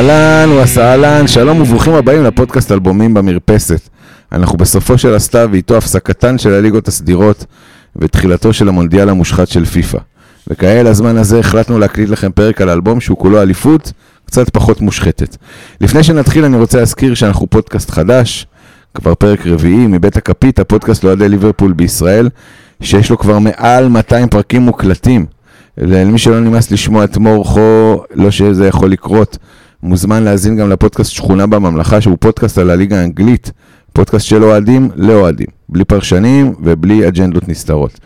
אהלן וסהלן, שלום וברוכים הבאים לפודקאסט אלבומים במרפסת. אנחנו בסופו של הסתיו ואיתו הפסקתן של הליגות הסדירות ותחילתו של המונדיאל המושחת של פיפא. וכאלה לזמן הזה החלטנו להקליט לכם פרק על אלבום שהוא כולו אליפות, קצת פחות מושחתת. לפני שנתחיל אני רוצה להזכיר שאנחנו פודקאסט חדש, כבר פרק רביעי מבית הכפית, הפודקאסט לאוהדי ליברפול בישראל, שיש לו כבר מעל 200 פרקים מוקלטים. למי שלא נמאס לשמוע את מורכו, לא שזה יכול לקרות, מוזמן להאזין גם לפודקאסט שכונה בממלכה, שהוא פודקאסט על הליגה האנגלית, פודקאסט של אוהדים לאוהדים, בלי פרשנים ובלי אג'נדות נסתרות.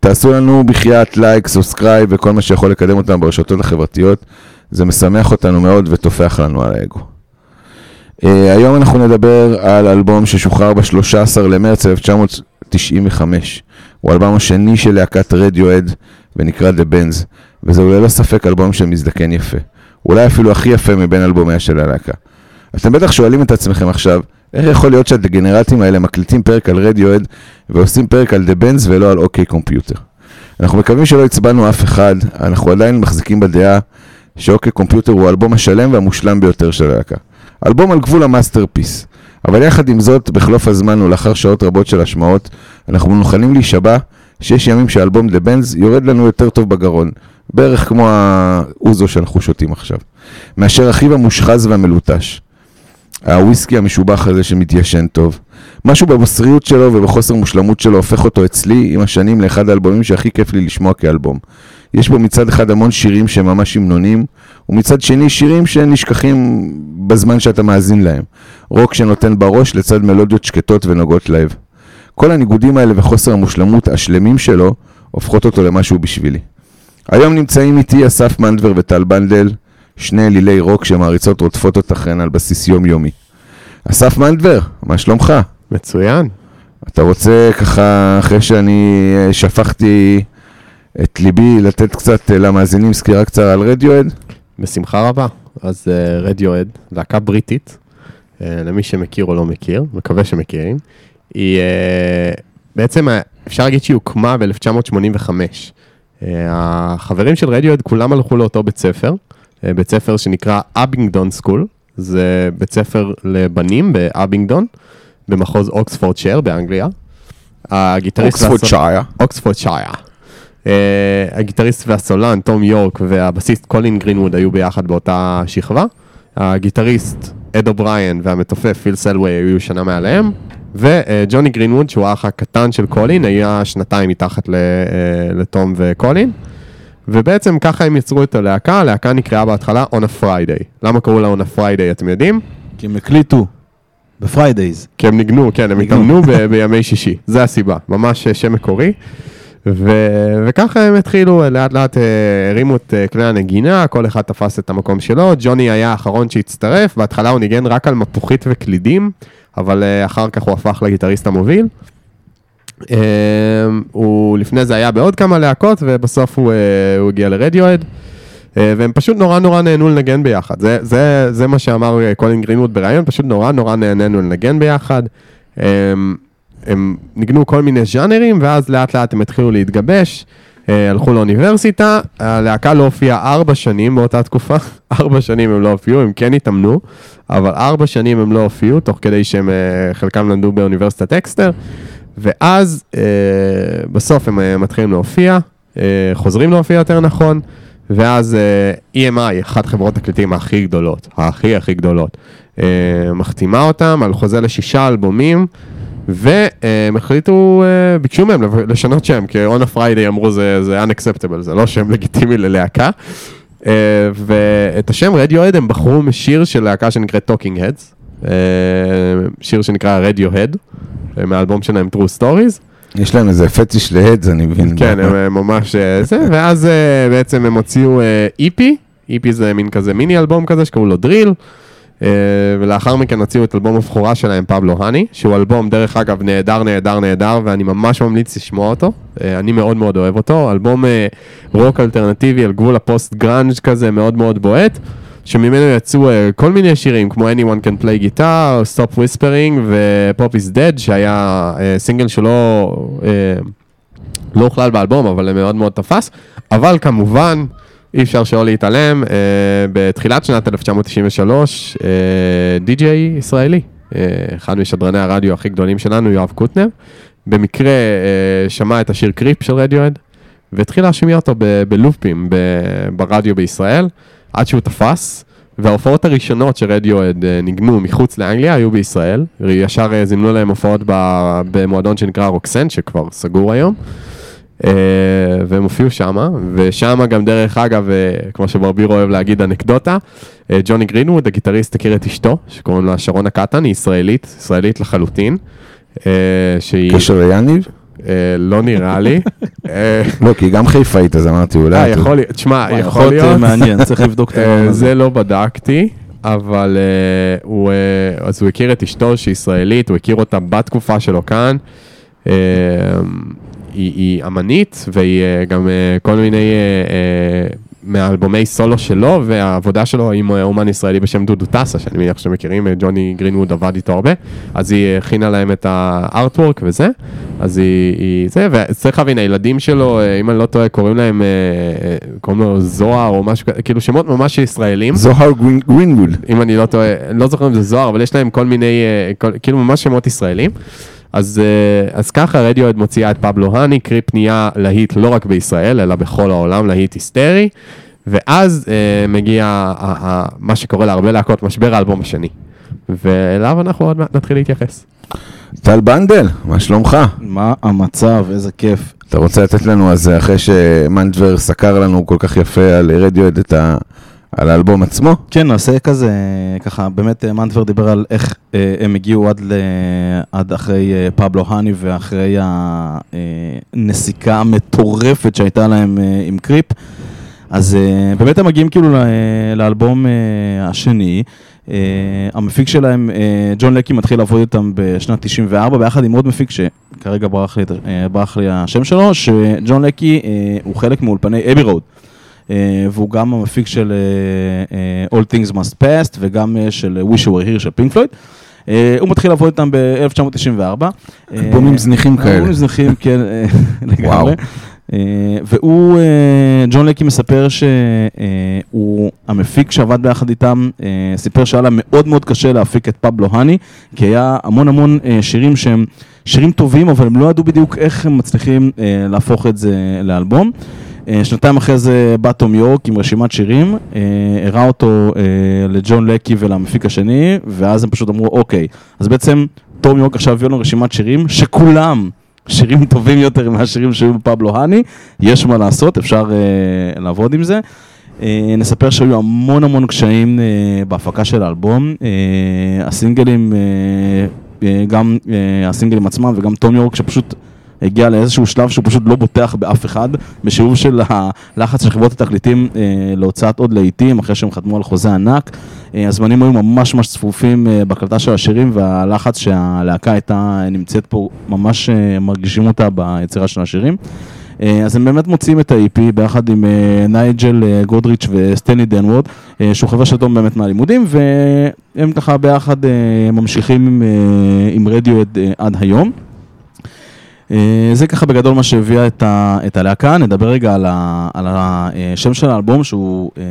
תעשו לנו בחייאת לייק, subscribe וכל מה שיכול לקדם אותנו ברשתות החברתיות, זה משמח אותנו מאוד וטופח לנו על האגו. Uh, היום אנחנו נדבר על אלבום ששוחרר ב-13 למרץ 1995. הוא האלבום השני של להקת רדיואד ונקרא The Bends, וזהו ללא ספק אלבום שמזדקן יפה. אולי אפילו הכי יפה מבין אלבומיה של הלהקה. אתם בטח שואלים את עצמכם עכשיו, איך יכול להיות שהדגנרטים האלה מקליטים פרק על רדיואד ועושים פרק על The Bends ולא על OK Computer? אנחנו מקווים שלא עצבנו אף אחד, אנחנו עדיין מחזיקים בדעה ש OK Computer הוא האלבום השלם והמושלם ביותר של הלהקה. אלבום על גבול ה masterpiece. אבל יחד עם זאת, בחלוף הזמן ולאחר שעות רבות של השמעות, אנחנו מוכנים להישבע שיש ימים שהאלבום דה בנז יורד לנו יותר טוב בגרון, בערך כמו האוזו שאנחנו שותים עכשיו, מאשר אחיו המושחז והמלוטש. הוויסקי המשובח הזה שמתיישן טוב. משהו בבשריות שלו ובחוסר מושלמות שלו הופך אותו אצלי עם השנים לאחד האלבומים שהכי כיף לי לשמוע כאלבום. יש בו מצד אחד המון שירים שהם ממש המנונים, ומצד שני שירים שנשכחים בזמן שאתה מאזין להם. רוק שנותן בראש לצד מלודיות שקטות ונוגעות לב. כל הניגודים האלה וחוסר המושלמות השלמים שלו הופכות אותו למשהו בשבילי. היום נמצאים איתי אסף מנדבר וטל בנדל, שני אלילי רוק שמעריצות רודפות אתכם על בסיס יומיומי. אסף מנדבר, מה שלומך? מצוין. אתה רוצה ככה, אחרי שאני אה, שפכתי את ליבי, לתת קצת אה, למאזינים סקירה קצרה על רדיואד? בשמחה רבה. אז רדיואד, uh, להקה בריטית, uh, למי שמכיר או לא מכיר, מקווה שמכירים. היא uh, בעצם, אפשר להגיד שהיא הוקמה ב-1985. Uh, החברים של רדיואד כולם הלכו לאותו בית ספר, uh, בית ספר שנקרא אבינגדון סקול, זה בית ספר לבנים באבינגדון, במחוז אוקספורד שייר באנגליה. Oxfordshire. Oxfordshire. Uh, הגיטריסט והסולן, תום יורק, והבסיסט קולין גרינווד היו ביחד באותה שכבה. הגיטריסט אד אובריין והמתופף פיל סלווי היו שנה מעליהם. וג'וני גרינווד, שהוא האח הקטן של קולין, היה שנתיים מתחת uh, לתום וקולין. ובעצם ככה הם יצרו את הלהקה, הלהקה נקראה בהתחלה On a Friday. למה קראו לה On a Friday, אתם יודעים? כי הם הקליטו ב Fridays. כי הם ניגנו, כן, הם התאמנו בימי שישי, זה הסיבה, ממש שם מקורי. ו- וככה הם התחילו, לאט לאט uh, הרימו את כלי הנגינה, כל אחד תפס את המקום שלו, ג'וני היה האחרון שהצטרף, בהתחלה הוא ניגן רק על מפוחית וקלידים, אבל uh, אחר כך הוא הפך לגיטריסט המוביל. Uh, הוא לפני זה היה בעוד כמה להקות, ובסוף הוא, uh, הוא הגיע לרדיואד. Uh, והם פשוט נורא נורא נהנו לנגן ביחד, זה, זה, זה מה שאמר קולין גרינווד בריאיון, פשוט נורא נורא נהנינו לנגן ביחד. Uh, הם ניגנו כל מיני ז'אנרים, ואז לאט לאט הם התחילו להתגבש, אה, הלכו לאוניברסיטה, הלהקה לא הופיעה ארבע שנים באותה תקופה, ארבע שנים הם לא הופיעו, הם כן התאמנו, אבל ארבע שנים הם לא הופיעו, תוך כדי שהם אה, חלקם למדו באוניברסיטת אקסטר, ואז אה, בסוף הם אה, מתחילים להופיע, אה, חוזרים להופיע יותר נכון, ואז אה, EMI, אחת חברות תקליטים הכי גדולות, הכי הכי גדולות, אה, מחתימה אותם על חוזה לשישה אלבומים, והם החליטו, אה, ביקשו מהם לשנות שם, כי on a Friday אמרו זה, זה unacceptable, זה לא שם לגיטימי ללהקה. אה, ואת השם רדיואד הם בחרו משיר של להקה שנקראת Talking Heads, אה, שיר שנקרא Radio Head, מהאלבום שלהם True Stories. יש להם איזה פטיש ל Heads, אני מבין. כן, הם ממש זה, ואז בעצם הם הוציאו EP, EP זה מין כזה מיני אלבום כזה שקראו לו Drill. אה, ולאחר מכן הוציאו את אלבום הבכורה שלהם, Pablo Honey, שהוא אלבום, דרך אגב, נהדר, נהדר, נהדר, ואני ממש ממליץ לשמוע אותו. אה, אני מאוד מאוד אוהב אותו. אלבום אה, רוק אלטרנטיבי על גבול ה post grunge כזה, מאוד מאוד בועט. שממנו יצאו כל מיני שירים כמו Anyone Can Play Guitar, Stop Whispering ו-Pop is Dead שהיה סינגל שלא לא הוכלל באלבום אבל מאוד מאוד תפס אבל כמובן אי אפשר שלא להתעלם, אה, בתחילת שנת 1993, אה, די.ג'יי ישראלי, אה, אחד משדרני הרדיו הכי גדולים שלנו, יואב קוטנר, במקרה שמע את השיר קריפ של רדיואד, והתחיל להשמיע אותו בלופים ב- ברדיו בישראל, עד שהוא תפס. וההופעות הראשונות שרדיואד ניגנו מחוץ לאנגליה היו בישראל, ישר זימנו להם הופעות במועדון שנקרא רוקסן, שכבר סגור היום. אה, והם הופיעו שמה, ושמה גם דרך אגב, אה, כמו שברבירו אוהב להגיד אנקדוטה, אה, ג'וני גרינווד, הגיטריסט, הכיר את אשתו, שקוראים לה שרונה קטן, היא ישראלית, ישראלית לחלוטין. שהיא, קשר ליאניב? לא נראה לי. לא, כי היא גם חיפאית, אז אמרתי, אולי... אה, אתה- יכול להיות, תשמע, יכול להיות להיות. מעניין, צריך לבדוק את העניין הזה. זה לא בדקתי, אבל הוא, אז הוא הכיר את אשתו שהיא ישראלית, הוא הכיר אותה בתקופה שלו כאן. היא, היא אמנית, והיא אה, גם אה, כל מיני אה, מהאלבומי סולו שלו, והעבודה שלו עם אומן ישראלי בשם דודו טסה, שאני מניח שאתם מכירים, ג'וני גרינווד עבד איתו הרבה, אז היא הכינה להם את הארטוורק וזה, אז היא, היא זה, וצריך להבין, הילדים שלו, אם אני לא טועה, קוראים להם, קוראים לו זוהר או משהו כזה, כאילו שמות ממש ישראלים. זוהר גרין- גרינווד. אם אני לא טועה, לא זוכר אם זה זוהר, אבל יש להם כל מיני, כל, כאילו ממש שמות ישראלים. אז, אה, אז ככה רדיואד מוציאה את פבלו האני, קריפ נהיה להיט לא רק בישראל, אלא בכל העולם, להיט היסטרי. ואז אה, מגיע ה, ה, מה שקורה להרבה להקות, משבר האלבום השני. ואליו אנחנו עוד מעט נתחיל להתייחס. טל בנדל, מה שלומך? מה המצב, איזה כיף. אתה רוצה לתת לנו, אז אחרי שמנדבר סקר לנו כל כך יפה על רדיואד את ה... על האלבום עצמו? כן, נעשה כזה, ככה, באמת אה, מנדבר דיבר על איך אה, הם הגיעו עד, ל, עד אחרי אה, Pablo Honey ואחרי הנסיקה המטורפת שהייתה להם אה, עם Creep. אז אה, באמת הם מגיעים כאילו ל- לאלבום אה, השני. אה, המפיק שלהם, אה, ג'ון לקי, מתחיל לעבוד איתם בשנת 94, ביחד עם עוד מפיק שכרגע ברח לי, אה, ברח לי השם שלו, שג'ון לקי אה, הוא חלק מאולפני אבי רוד. אה, והוא גם המפיק של אה, אה, All Things Must Past וגם של Wish You Were Here של פינק פלויד. הוא מתחיל לעבוד איתם ב-1994. אלבומים זניחים כאלה. אלבומים זניחים, כן, לגמרי. וואו. והוא, ג'ון לקי מספר שהוא המפיק שעבד ביחד איתם, סיפר שהיה לה מאוד מאוד קשה להפיק את פבלו האני, כי היה המון המון שירים שהם שירים טובים, אבל הם לא ידעו בדיוק איך הם מצליחים להפוך את זה לאלבום. אה, שנתיים אחרי זה בא תום יורק עם רשימת שירים, אה, הראה אותו אה, לג'ון לקי ולמפיק השני, ואז הם פשוט אמרו, אוקיי, אז בעצם תום יורק עכשיו הביא לנו רשימת שירים שכולם שירים טובים יותר מהשירים שהיו בפבלו האני, יש מה לעשות, אפשר לעבוד עם זה. נספר שהיו המון המון קשיים בהפקה של האלבום, הסינגלים, גם הסינגלים עצמם וגם תום יורק שפשוט הגיע לאיזשהו שלב שהוא פשוט לא בוטח באף אחד, בשילוב של הלחץ של חברות התקליטים אה, להוצאת עוד להיטים, אחרי שהם חתמו על חוזה ענק. אה, הזמנים היו ממש ממש צפופים אה, בהקלטה של השירים, והלחץ שהלהקה הייתה נמצאת פה, ממש אה, מרגישים אותה ביצירה של השירים. אה, אז הם באמת מוציאים את ה-EP ביחד עם אה, נייג'ל אה, גודריץ' וסטני דנוורד, אה, שהוא חבר של תום באמת מהלימודים, והם ככה ביחד אה, ממשיכים עם, אה, עם רדיו עד, אה, עד היום. אה, זה ככה בגדול מה שהביאה את, ה, את הלהקה, נדבר רגע על, ה, על השם של האלבום שהוא אה,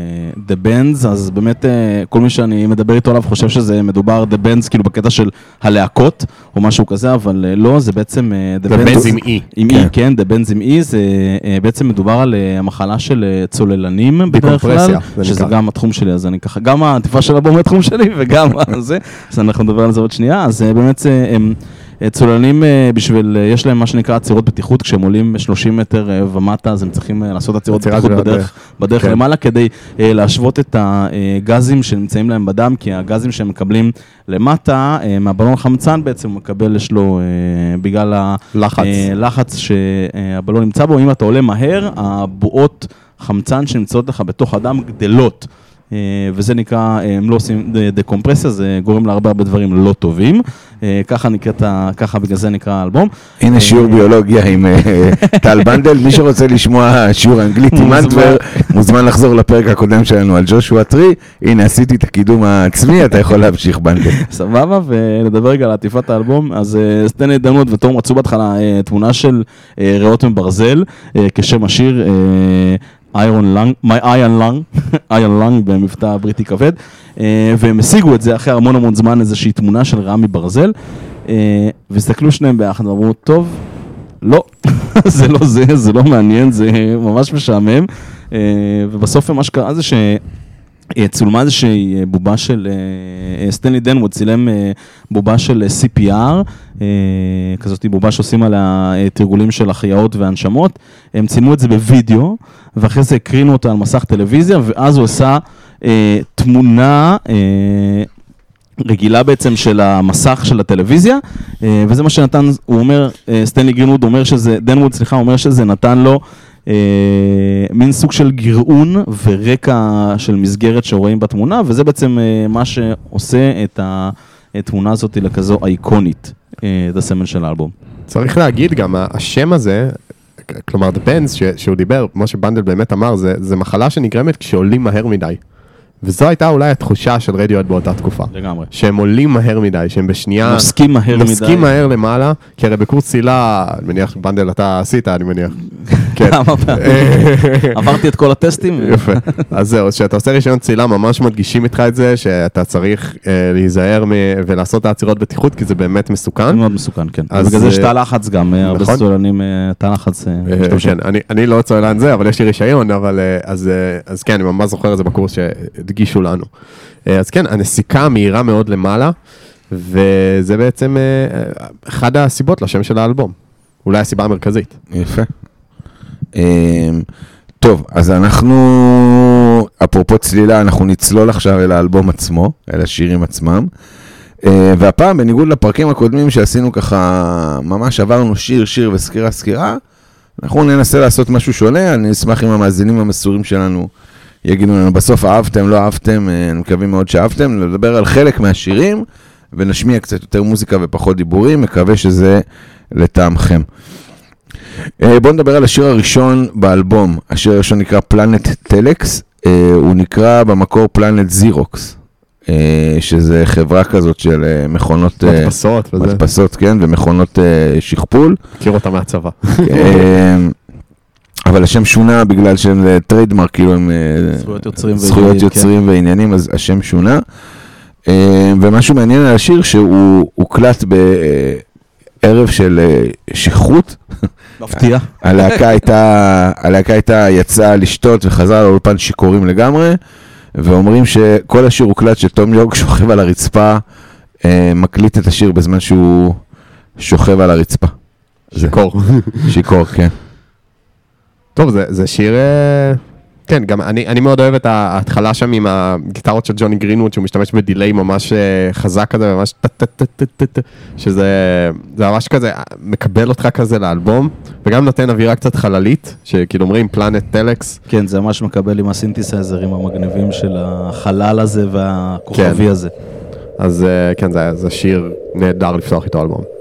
The Bands, אז באמת אה, כל מי שאני מדבר איתו עליו חושב שזה מדובר The Bands כאילו בקטע של הלהקות או משהו כזה, אבל אה, לא, זה בעצם אה, The Bands עם E. עם כן. E, כן, The Bands עם E, זה אה, בעצם מדובר על אה, המחלה של אה, צוללנים בדרך כלל, שזה נקרא. גם התחום שלי, אז אני ככה, גם העטיפה של האלבום התחום שלי וגם זה, אז אנחנו נדבר על זה עוד שנייה, אז אה, באמת זה, הם צוללנים אה, בשביל, אה, יש להם מה שנקרא עצירות בטיחות, כשהם עולים 30 מטר אה, ומטה, אז הם צריכים לעשות עצירות בטיחות בדרך. בדרך, כן. למעלה, כדי להשוות את הגזים שנמצאים להם בדם, כי הגזים שהם מקבלים למטה, מהבלון חמצן בעצם הוא מקבל, יש לו, בגלל ה... לחץ. אה, לחץ שהבלון נמצא בו, אם אתה עולה מהר, הבועות חמצן שנמצאות לך בתוך הדם גדלות. אה, וזה נקרא, אה, הם לא עושים דקומפרסיה, זה גורם להרבה הרבה דברים לא טובים. אה, ככה נקראת, ככה בגלל זה נקרא האלבום. הנה שיעור ביולוגיה עם טל בנדל, מי שרוצה לשמוע שיעור אנגלית עם. מנדבר, מוזמן לחזור לפרק הקודם שלנו על Joshua Tree, הנה עשיתי את הקידום העצמי, אתה יכול להמשיך בנדל. סבבה, ונדבר רגע על עטיפת האלבום. אז אה, סטנלי דונווד ותום רצו בהתחלה תמונה של ריאות מברזל, כשם השיר. Iron Lung, My Iron Lung, Iron Lung במבטא בריטי כבד, אה, והם השיגו את זה אחרי המון המון זמן, איזושהי תמונה של ריאת ברזל, אה, והסתכלו שניהם ביחד ואמרו, טוב, לא, זה לא זה, זה לא מעניין, זה ממש משעמם, אה, ובסוף מה שקרה זה ש... אה, צולמה איזושהי אה, בובה של, אה, אה, סטנלי דנווד צילם בובה של CPR, כזאת בובה שעושים עליה תרגולים של החייאות והנשמות, הם צילמו את זה בווידאו, ואחרי זה הקרינו אותה על מסך טלוויזיה, ואז הוא עשה תמונה רגילה בעצם של המסך של הטלוויזיה, וזה מה שנתן, הוא אומר, סטנלי גרינווד אומר שזה, דונווד, סליחה, אומר שזה נתן לו מין סוג של גרעון ורקע של מסגרת שרואים בתמונה, וזה בעצם אה, מה שעושה את התמונה הזאת לכזו אייקונית, אה, את הסמל של האלבום. צריך להגיד גם, השם הזה, כלומר, The Bends ש- שהוא דיבר, כמו שבנדל באמת אמר, זה, זה מחלה שנגרמת כשעולים מהר מדי. וזו הייתה אולי התחושה של רדיוהד באותה תקופה. לגמרי. שהם עולים מהר מדי, שהם בשנייה... נוסקים מהר מדי. נוסקים מהר למעלה, כי הרי בקורס צלילה, אני מניח, בנדל אתה עשית, אני מניח. כן. כמה פעמים. עברתי את כל הטסטים. יפה. אז זהו, כשאתה עושה רישיון צלילה, ממש מדגישים איתך את זה, שאתה צריך אה, להיזהר ולעשות את העצירות בטיחות, כי זה באמת מסוכן. מאוד מסוכן, כן. אז, בגלל זה יש אה, תא לחץ גם, אה, הרבה נכון. סולנים, אה, תא לחץ אה, אה. כן, אני, אני לא צוללן זה, אבל יש לי רישיון, אבל אה, אז, אה, אז כן, אני ממש זוכר את זה בקורס שהדגישו לנו. אה, אז כן, הנסיקה המהירה מאוד למעלה, וזה בעצם אה, אה, אחד הסיבות לשם של האלבום. אולי הסיבה המרכזית. יפה. אמ, טוב, אז אנחנו, אפרופו צלילה, אנחנו נצלול עכשיו אל האלבום עצמו, אל השירים עצמם. אה, והפעם, בניגוד לפרקים הקודמים שעשינו ככה, ממש עברנו שיר, שיר וסקירה, סקירה, אנחנו ננסה לעשות משהו שונה, אני אשמח אם המאזינים המסורים שלנו יגידו לנו בסוף אהבתם, לא אהבתם, אה, אני מקווה מאוד שאהבתם, לדבר על חלק מהשירים, ונשמיע קצת יותר מוזיקה ופחות דיבורים, מקווה שזה לטעמכם. אה, בואו נדבר על השיר הראשון באלבום. השיר הראשון נקרא Planet Telex, הוא נקרא במקור Planet Xerox, אה, שזה חברה כזאת של אה, מכונות... אה, מדפסות וזה, מדפסות, כן, ומכונות אה, שכפול. מכיר אותה מהצבא. אה, אבל השם שונה בגלל שהם אה, trademark, כאילו הם... אה, זכויות יוצרים זכויות ועניינים, יוצרים ועניינים, אז השם שונה. אה, ומשהו מעניין על השיר שהוא הוקלט בערב של אה, שכרות. מפתיע. הלהקה הייתה, הלהקה הייתה יצאה לשתות וחזרה לאולפן שיכורים לגמרי, ואומרים שכל השיר הוקלט שתום יורק שוכב על הרצפה, אה, מקליט את השיר בזמן שהוא שוכב על הרצפה. שיכור. שיכור, כן. טוב, זה, זה שיר... כן, גם אני, אני מאוד אוהב את ההתחלה שם עם הגיטרות של ג'וני גרינווד, שהוא משתמש בדיליי ממש אה, חזק כזה, ממש טה-טה-טה-טה-טה, שזה זה ממש כזה, מקבל אותך כזה לאלבום, וגם נותן אווירה קצת חללית, שכאילו אומרים פלנט טלקס, כן, זה ממש מקבל עם הסינתסייזרים המגניבים של החלל הזה והכוכבי כן. הזה. אז אה, כן, זה, זה שיר נהדר לפתוח איתו אלבום.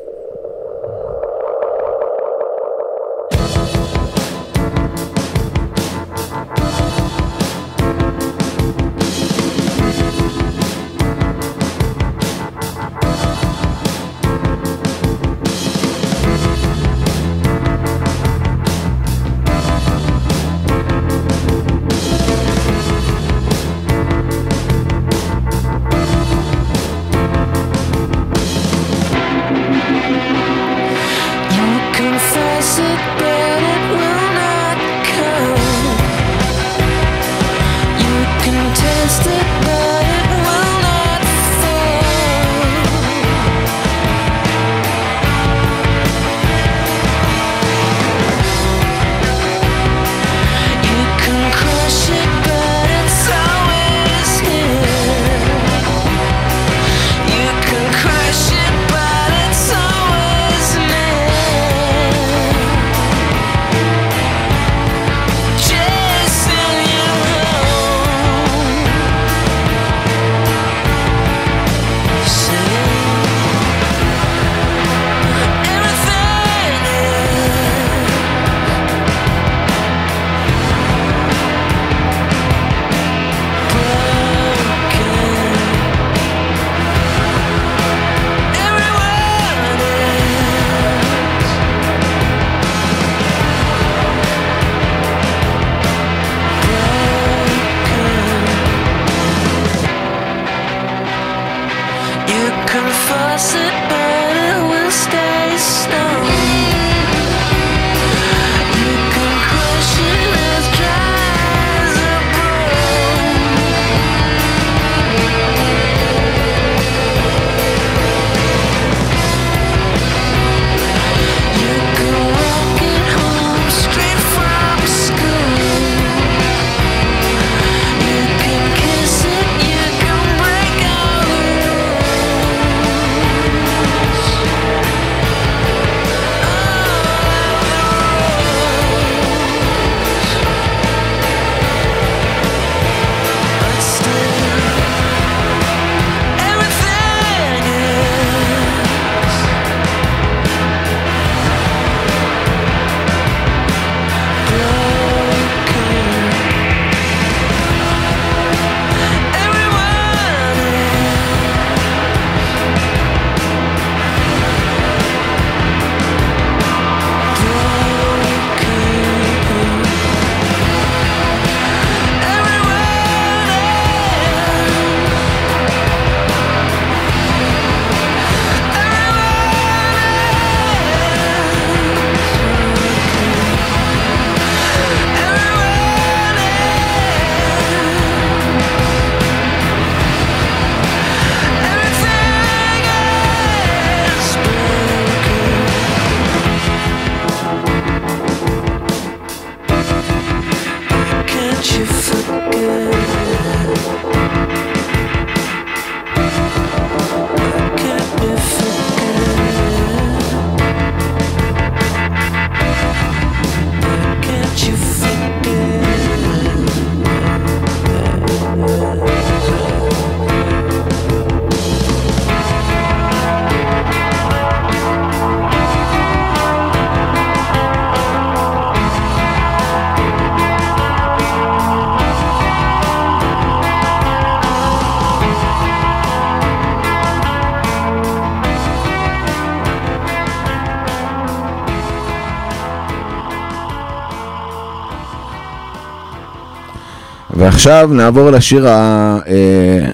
ועכשיו נעבור לשיר אה,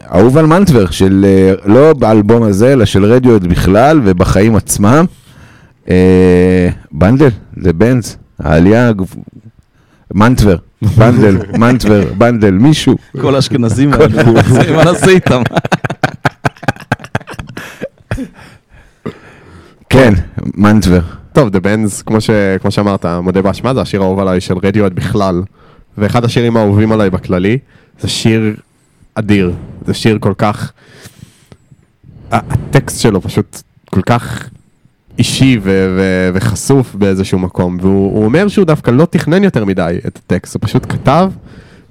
האהוב על מנטבר, של אה, לא באלבום הזה, אלא של רדיואט בכלל ובחיים עצמם. אה, בנדל, זה בנז, העלייה, מנטבר, בנדל, מנטבר, בנדל, מישהו. כל האשכנזים האלה, מה נעשה איתם? כן, מנטבר. טוב, The Bands, כמו, ש... כמו שאמרת, מודה באשמה, זה השיר האהוב עליי של רדיואט בכלל. ואחד השירים האהובים עליי בכללי, זה שיר אדיר. זה שיר כל כך... הטקסט שלו פשוט כל כך אישי ו- ו- וחשוף באיזשהו מקום, והוא הוא אומר שהוא דווקא לא תכנן יותר מדי את הטקסט, הוא פשוט כתב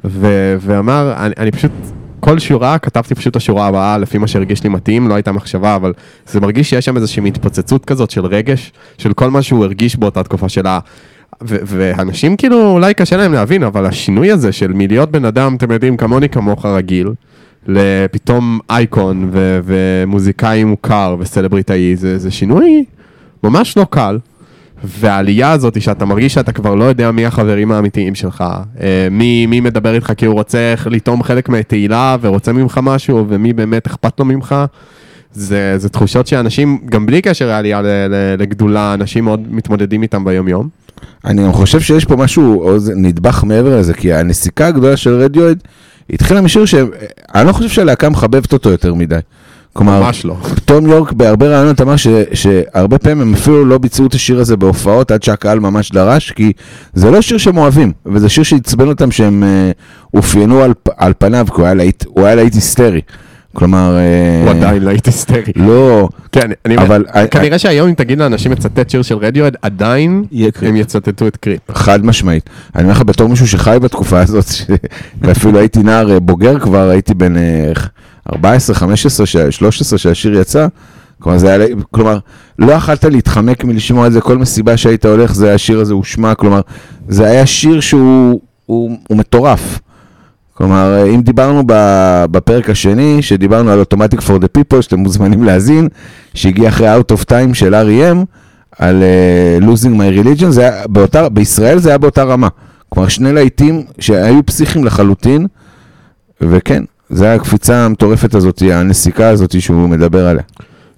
ו- ואמר, אני, אני פשוט, כל שורה, כתבתי פשוט את השורה הבאה לפי מה שהרגיש לי מתאים, לא הייתה מחשבה, אבל זה מרגיש שיש שם איזושהי התפוצצות כזאת של רגש, של כל מה שהוא הרגיש באותה תקופה של ה... ואנשים כאילו, אולי קשה להם להבין, אבל השינוי הזה של מלהיות בן אדם, אתם יודעים, כמוני כמוך רגיל, לפתאום אייקון ומוזיקאי מוכר וסלבריטאי, זה, זה שינוי ממש לא קל. והעלייה הזאת שאתה מרגיש שאתה כבר לא יודע מי החברים האמיתיים שלך, אה, מי, מי מדבר איתך כי הוא רוצה לטעום חלק מהתהילה ורוצה ממך משהו, ומי באמת אכפת לו ממך, זה, זה תחושות שאנשים, גם בלי קשר לעלייה לגדולה, אנשים מאוד מתמודדים איתם ביום-יום. אני גם חושב שיש פה משהו, איזה נדבך מעבר לזה, כי הנסיקה הגדולה של רדיואד התחילה משיר שאני לא חושב שהלהקה מחבבת אותו יותר מדי. כלומר, ממש לא. תום יורק בהרבה רעיונות אמר ש, שהרבה פעמים הם אפילו לא ביצעו את השיר הזה בהופעות עד שהקהל ממש דרש, כי זה לא שיר שהם אוהבים, וזה שיר שעצבן אותם שהם אה, אופיינו על, על פניו, כי הוא היה להיט היסטרי. כלומר... אה, הוא עדיין להיט היסטרי. לא... כן, אני אבל- כנראה שהיום אם תגיד לאנשים לצטט שיר של רדיואד, עדיין. הם יצטטו את קריפ. חד משמעית. אני אומר לך בתור מישהו שחי בתקופה הזאת. ואפילו הייתי נער אה, בוגר כבר, הייתי בן אה, 14, 15, ש- 13 שהשיר יצא. כלומר, זה היה, כלומר, לא יכלת להתחמק מלשמוע את זה, כל מסיבה שהיית הולך, זה השיר הזה הושמע, כלומר, זה היה שיר שהוא הוא, הוא מטורף. כלומר, אם דיברנו בפרק השני, שדיברנו על Automatic for the People, שאתם מוזמנים להאזין, שהגיע אחרי Out of Time של R.E.M, על uh, Losing My Religion, זה היה באותה, בישראל זה היה באותה רמה. כלומר, שני להיטים שהיו פסיכיים לחלוטין, וכן, זה היה הקפיצה המטורפת הזאת, הנסיקה הזאת שהוא מדבר עליה.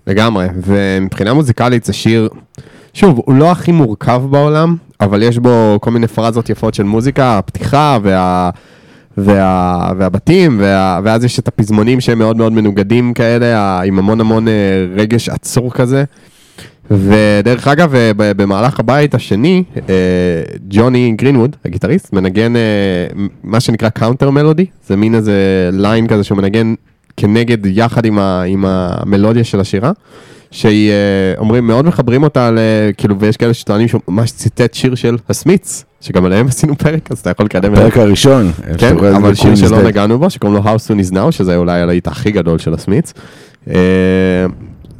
לגמרי, ומבחינה מוזיקלית זה שיר, שוב, הוא לא הכי מורכב בעולם, אבל יש בו כל מיני פרזות יפות של מוזיקה, הפתיחה וה... וה, והבתים, וה, ואז יש את הפזמונים שהם מאוד מאוד מנוגדים כאלה, עם המון המון אה, רגש עצור כזה. ודרך אגב, אה, במהלך הבית השני, אה, ג'וני גרינווד, הגיטריסט, מנגן מה שנקרא counter melody, זה מין איזה line כזה שהוא מנגן כנגד, יחד עם, ה, עם המלודיה של השירה, שהיא, אומרים, מאוד מחברים אותה, ל, כאילו, ויש כאלה שטוענים שהוא ממש ציטט שיר של הסמית'ס, שגם עליהם עשינו פרק, אז אתה יכול לקדם את זה. הפרק הראשון. כן, אבל שיר שלא. נגענו בו, שקוראים לו How Soon Is Now, שזה אולי הלהיט הכי גדול של הסמית'ס. אה,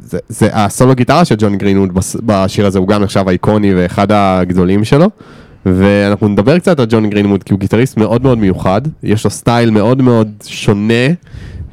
זה, זה הסולו גיטרה של ג'ון גרינווד בס- בשיר הזה, הוא גם נחשב האיקוני ואחד הגדולים שלו. ואנחנו נדבר קצת על ג'ון גרינווד, כי הוא גיטריסט מאוד מאוד מיוחד, יש לו סטייל מאוד מאוד שונה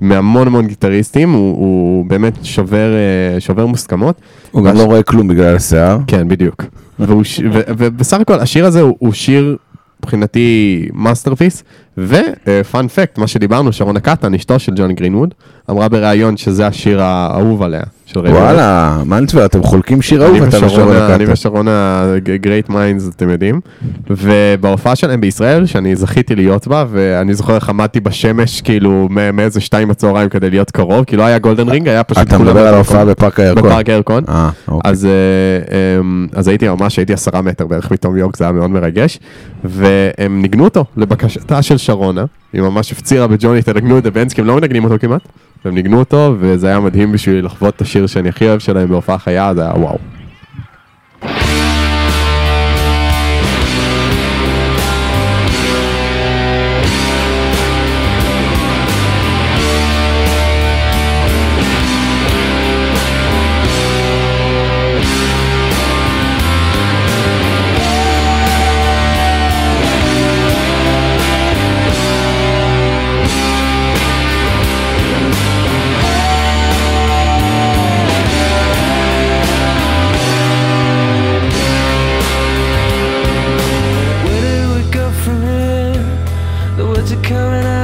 מהמון המון גיטריסטים, הוא, הוא באמת שובר, אה, שובר מוסכמות. הוא גם לא רואה כלום בגלל השיער. כן, בדיוק. והוא ש... ו... ובסך הכל, השיר הזה הוא, הוא שיר מבחינתי masterpiece, ו fun fact, מה שדיברנו, שרונה קטן, אשתו של ג'ון גרינווד, אמרה בראיון שזה השיר האהוב עליה, של רדיוהד. וואלה, מנטבר, אתם חולקים שיר אהוב, אתה ושרונה ושרונה, אני. ושרונה great minds, אתם יודעים. ובהופעה שלהם בישראל, שאני זכיתי להיות בה, ואני זוכר איך עמדתי בשמש, כאילו, מאיזה שתיים בצהריים כדי להיות קרוב, כי לא היה גולדן רינג, היה פשוט אתה מדבר על. ההופעה בפארק הירקון. בפארק הירקון. אה, אוקיי. אה, אמ, אז הייתי ממש, הייתי עשרה מטר בערך מתום יורק, זה היה מאוד מרגש. והם ניגנו אותו לבקשתה של שרונה, היא ממש הפצירה בג'וני, את כי הם לא מנגנים אותו כמעט. והם ניגנו אותו, וזה היה מדהים בשבילי לחוות את השיר שאני הכי אוהב שלהם בהופעה חיה, זה היה וואו. Are coming out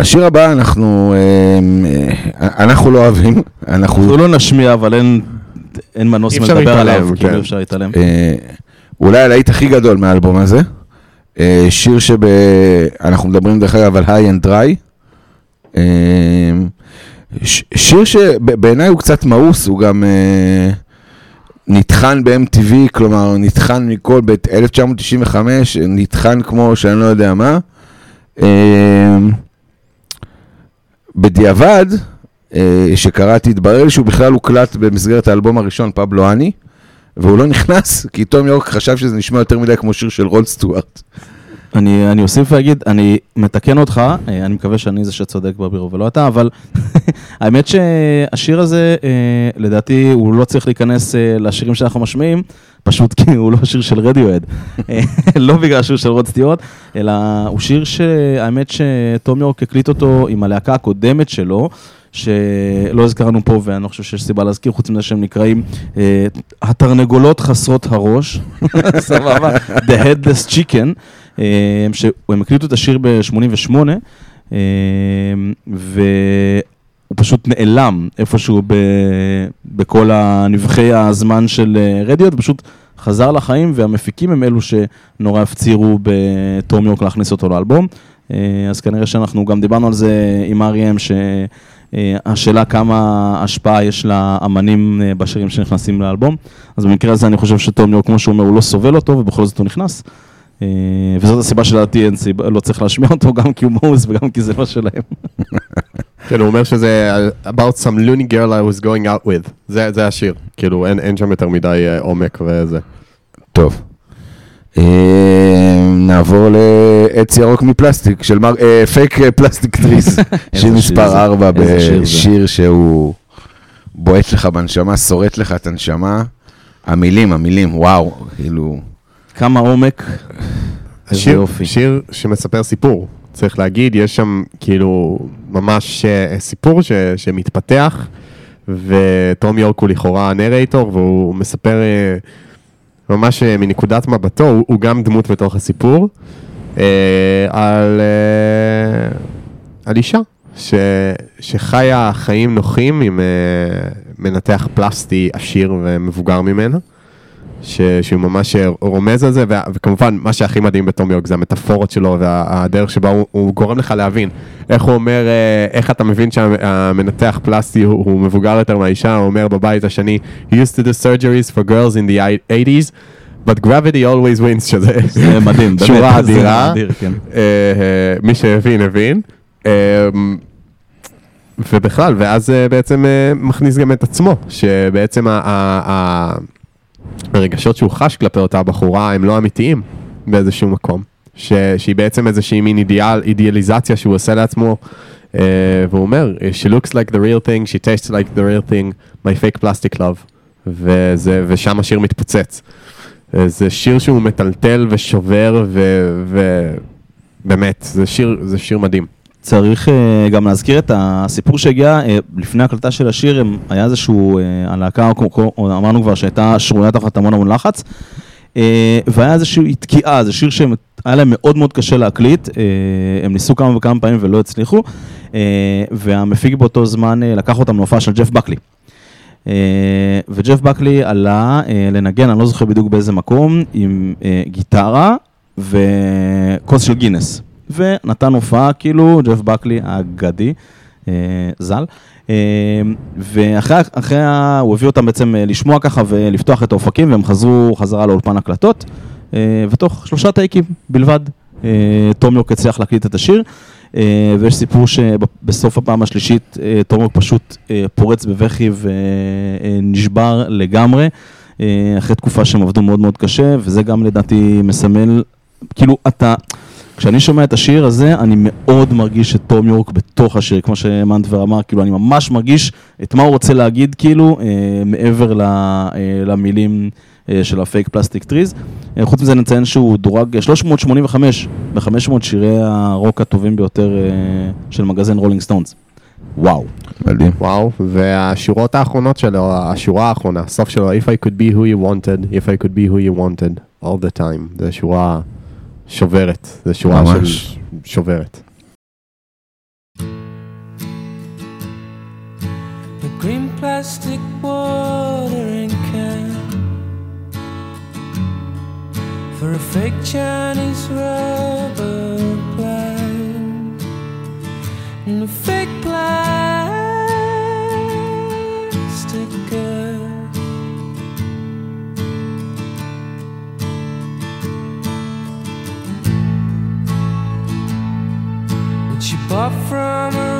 השיר הבא אנחנו, אה, אה, אנחנו לא אוהבים, אנחנו, אנחנו לא נשמיע, אבל אין- אין מנוס מלדבר עליו, כאילו כן. אי אפשר להתעלם. אה, אולי הלהיט הכי גדול מהאלבום הזה. אה, שיר שב... אנחנו מדברים דרך אגב על High and Dry. שיר שבעיניי הוא קצת מאוס, הוא גם אה, נטחן ב-MTV, כלומר נטחן מכל, ב-1995, נטחן כמו שאני לא יודע מה. אה, בדיעבד, אה, שקראתי, התברר שהוא בכלל הוקלט במסגרת האלבום הראשון, פבלו אני. והוא לא נכנס, כי תום יורק חשב שזה נשמע יותר מדי כמו שיר של רוד סטוארט. אני, אני אוסיף ואגיד, אני מתקן אותך, אה, אני מקווה שאני זה שצודק בבירור ולא אתה, אבל האמת שהשיר הזה, אה, לדעתי, הוא לא צריך להיכנס אה, לשירים שאנחנו משמיעים, פשוט כי הוא לא שיר של רדיואד. לא בגלל שהוא של רוד סטיורט, אלא הוא שיר שהאמת שתום יורק הקליט אותו עם הלהקה הקודמת שלו. שלא הזכרנו פה ואני לא חושב שיש סיבה להזכיר, חוץ מזה שהם נקראים התרנגולות חסרות הראש, סבבה, The Headless Chicken, שהם הקליטו את השיר ב-88, אה, והוא פשוט נעלם איפשהו ב, בכל הנבחי הזמן של אה, רדיוט, פשוט חזר לחיים, והמפיקים הם אלו שנורא הפצירו בתום יורק להכניס אותו לאלבום. אה, אז כנראה שאנחנו גם דיברנו על זה עם אריאם, שהשאלה כמה השפעה יש לאמנים אה, בשירים שנכנסים לאלבום. אז במקרה הזה אני חושב שתום יורק, כמו שהוא אומר, הוא לא סובל אותו, ובכל זאת הוא נכנס. אה, וזאת הסיבה שלדעתי אין סיבה, לא צריך להשמיע אותו, גם כי הוא מאוס וגם כי זה לא שלהם. כן, הוא אומר שזה about some loony girl I was going out with. זה, זה השיר. כאילו, אין, אין שם יותר מדי אה, עומק וזה. טוב. אה, נעבור לעץ ירוק מפלסטיק, של מר... Fake Plastic Trees, שיר מספר זה? 4 איזה שיר זה? בשיר שהוא בועט לך בנשמה, שורט לך את הנשמה. המילים, המילים, וואו, כאילו... כמה עומק, איזה יופי. שיר שמספר סיפור. צריך להגיד, יש שם כאילו ממש אה, סיפור ש, שמתפתח, ותום יורק הוא לכאורה הנרייטור, והוא מספר אה, ממש אה, מנקודת מבטו, הוא, הוא גם דמות בתוך הסיפור, על, על אישה ש, שחיה חיים נוחים עם מנתח פלסטי עשיר ומבוגר ממנה. ש, שהוא ממש רומז על זה, ו, וכמובן, מה שהכי מדהים בתום יורק זה המטאפורות שלו והדרך שבה הוא, הוא גורם לך להבין. איך הוא אומר, אה, איך אתה מבין שהמנתח פלסטי הוא, הוא מבוגר יותר מהאישה, הוא אומר בבית השני, he used to do surgeries for girls in the 80s, but gravity always wins, שזה זה מדהים, באמת, שורה אדירה. אדיר, כן. אה, אה, מי שהבין, הבין. אה, ובכלל, ואז אה, בעצם אה, מכניס גם את עצמו, שבעצם ה- הרגשות שהוא חש כלפי אותה בחורה הם לא אמיתיים באיזשהו מקום. ש- שהיא בעצם איזושהי מין אידיאל, אידיאליזציה שהוא עושה לעצמו, אה, והוא אומר, she looks like the real thing, she tastes like the real thing, my fake plastic love. וזה, ושם השיר מתפוצץ. זה שיר שהוא מטלטל ושובר, ובאמת, זה שיר, זה שיר מדהים. צריך אה, גם להזכיר את הסיפור שהגיע אה, לפני הקלטה של השיר, הם- היה איזשהו, אה, הלהקה, אמרנו כבר שהייתה שרויה תחת המון המון לחץ, והיה איזושהי תקיעה, זה שיר שהיה להם מאוד מאוד קשה להקליט, הם ניסו כמה וכמה פעמים ולא הצליחו, והמפיק באותו זמן לקח אותם להופעה של ג'ף בקלי. אה, וג'ף בקלי עלה אה, לנגן, אני לא זוכר בדיוק באיזה מקום, עם אה, גיטרה וכוס של גינס. ונתן הופעה, כאילו, ג'ף בקלי האגדי, אה, ז"ל. אה, ואחרי, אחרי, ה- הוא הביא אותם בעצם אה, לשמוע ככה ולפתוח את האופקים, והם חזרו חזרה לאולפן הקלטות, אה, ותוך שלושה טייקים בלבד, אה, תום יורק הצליח להקליט את השיר. אה, ויש סיפור שבסוף הפעם השלישית אה, תום יורק פשוט אה, פורץ בבכי ונשבר לגמרי, אה, אחרי תקופה שהם עבדו מאוד מאוד קשה, וזה גם לדעתי מסמל, כאילו אתה, כשאני שומע את השיר הזה, אני מאוד מרגיש את תום יורק בתוך השיר, כמו שמנטבר אמר, כאילו, אני ממש מרגיש את מה הוא רוצה להגיד, כאילו, אה, מעבר ל, אה, למילים אה, של ה Fake Plastic Trees. אה, חוץ מזה נציין שהוא דורג אה, 385 ב-500 שירי הרוק הטובים ביותר אה, של מגזין רולינג סטונס. וואו. מדהים. וואו, והשורות האחרונות שלו, השורה האחרונה, הסוף שלו, If I could be who you wanted, If I could be who you wanted, all the time. זו שורה... שוברת, זה שורה ממש. של שוברת. green plastic watering can for a fake Chinese rubber plant and a fake plant. far from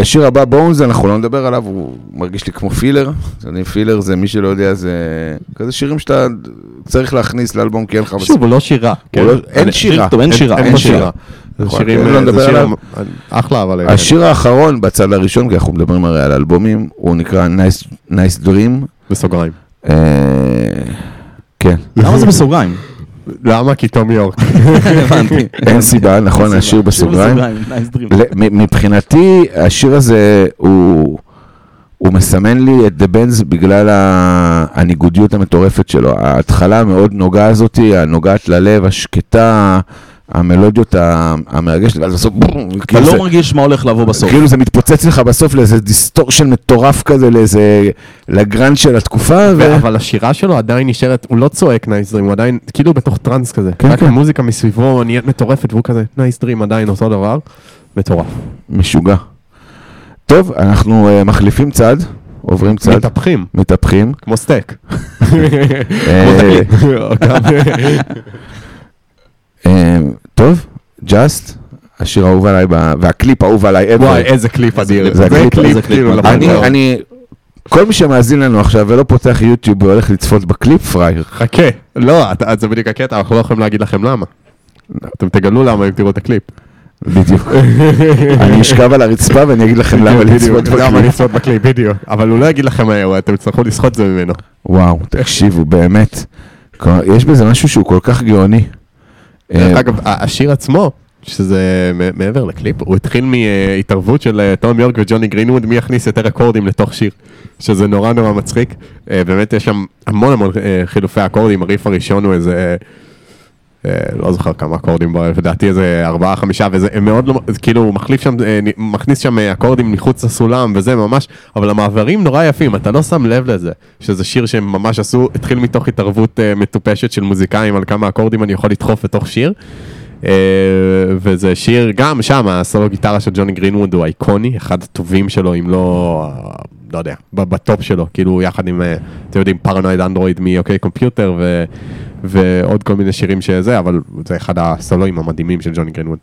השיר הבא, בונס, אנחנו לא נדבר עליו, הוא מרגיש לי כמו פילר. אתם יודעים, פילר זה, מי שלא יודע, זה כזה שירים שאתה צריך להכניס לאלבום כי אין לך... שוב, הוא לא שירה. לא- אין אני- שירה. אין שירה, אין אין שירה. נכון, שירים, לא אה, עליו. אחלה, אבל... אה, השיר האחרון בצד הראשון, כי אנחנו מדברים הרי על אלבומים, הוא נקרא Nice, nice Dream. בסוגריים. אה, כן, למה זה בסוגריים? למה? כי תום יורק. הבנתי. אין סיבה, נכון, השיר בסוגריים. מבחינתי, השיר הזה הוא, הוא מסמן לי את The Bends בגלל הניגודיות המטורפת שלו. ההתחלה המאוד נוגה הזאתי, הנוגעת ללב, השקטה, המלודיות ה- המרגשת, ואז בסוף, בום, אתה כאילו זה- לא מרגיש מה הולך לבוא בסוף. כאילו זה מתפוצץ לך בסוף לאיזה דיסטורשן מטורף כזה, לאיזה, לגראנג' של התקופה, ו... אבל השירה שלו עדיין נשארת, הוא לא צועק Nice Dream, הוא עדיין כאילו בתוך טראנס כזה. כן, רק כן. המוזיקה מסביבו נהיית מטורפת והוא כזה Nice Dream עדיין אותו דבר. מטורף. משוגע. טוב, אנחנו אה, מחליפים צד, עוברים צד, מתהפכים, מתהפכים. כמו סטייק. אה, גם- אה, טוב, Just, השיר האהוב עליי, והקליפ האהוב עליי. וואי, איזה קליפ אדיר. זה קליפ, כאילו. אני, כל מי שמאזין לנו עכשיו ולא פותח יוטיוב והולך לצפות בקליפ, פראייר. חכה. לא, זה בדיוק הקטע, אנחנו לא יכולים להגיד לכם למה. אתם תגלו למה אם תראו את הקליפ. בדיוק. אני אשכב על הרצפה ואני אגיד לכם למה לצפות למה בקליפ. לצפות בקליפ, בדיוק. אבל הוא לא יגיד לכם מהר, אתם תצטרכו לסחוט את זה ממנו. וואו, תקשיבו, באמת. יש בזה משהו שהוא כל כך גאוני. דרך אה, אגב, השיר עצמו, שזה מעבר לקליפ, הוא התחיל מהתערבות של אה, תום יורק וג'וני גרינווד, מי יכניס יותר אקורדים לתוך שיר, שזה נורא נורא מצחיק. אה, באמת יש שם המון המון אה, חילופי אקורדים, הריף הראשון הוא איזה... אה, לא זוכר כמה אקורדים, לדעתי איזה ארבעה חמישה וזה מאוד לא, כאילו מחליף שם, אה, מכניס שם אה, אקורדים מחוץ לסולם וזה ממש, אבל המעברים נורא יפים, אתה לא שם לב לזה, שזה שיר שהם ממש עשו, התחיל מתוך התערבות מטופשת של מוזיקאים על כמה אקורדים אני יכול לדחוף לתוך שיר. וזה שיר, גם שם הסולו גיטרה של ג'וני גרינווד הוא איקוני, אחד הטובים שלו, אם לא, לא יודע, בטופ שלו, כאילו יחד עם, אתם יודעים, פרנואיד אנדרואיד מאוקיי קומפיוטר ועוד כל מיני שירים שזה, אבל זה אחד הסולואים המדהימים של ג'וני גרינווד.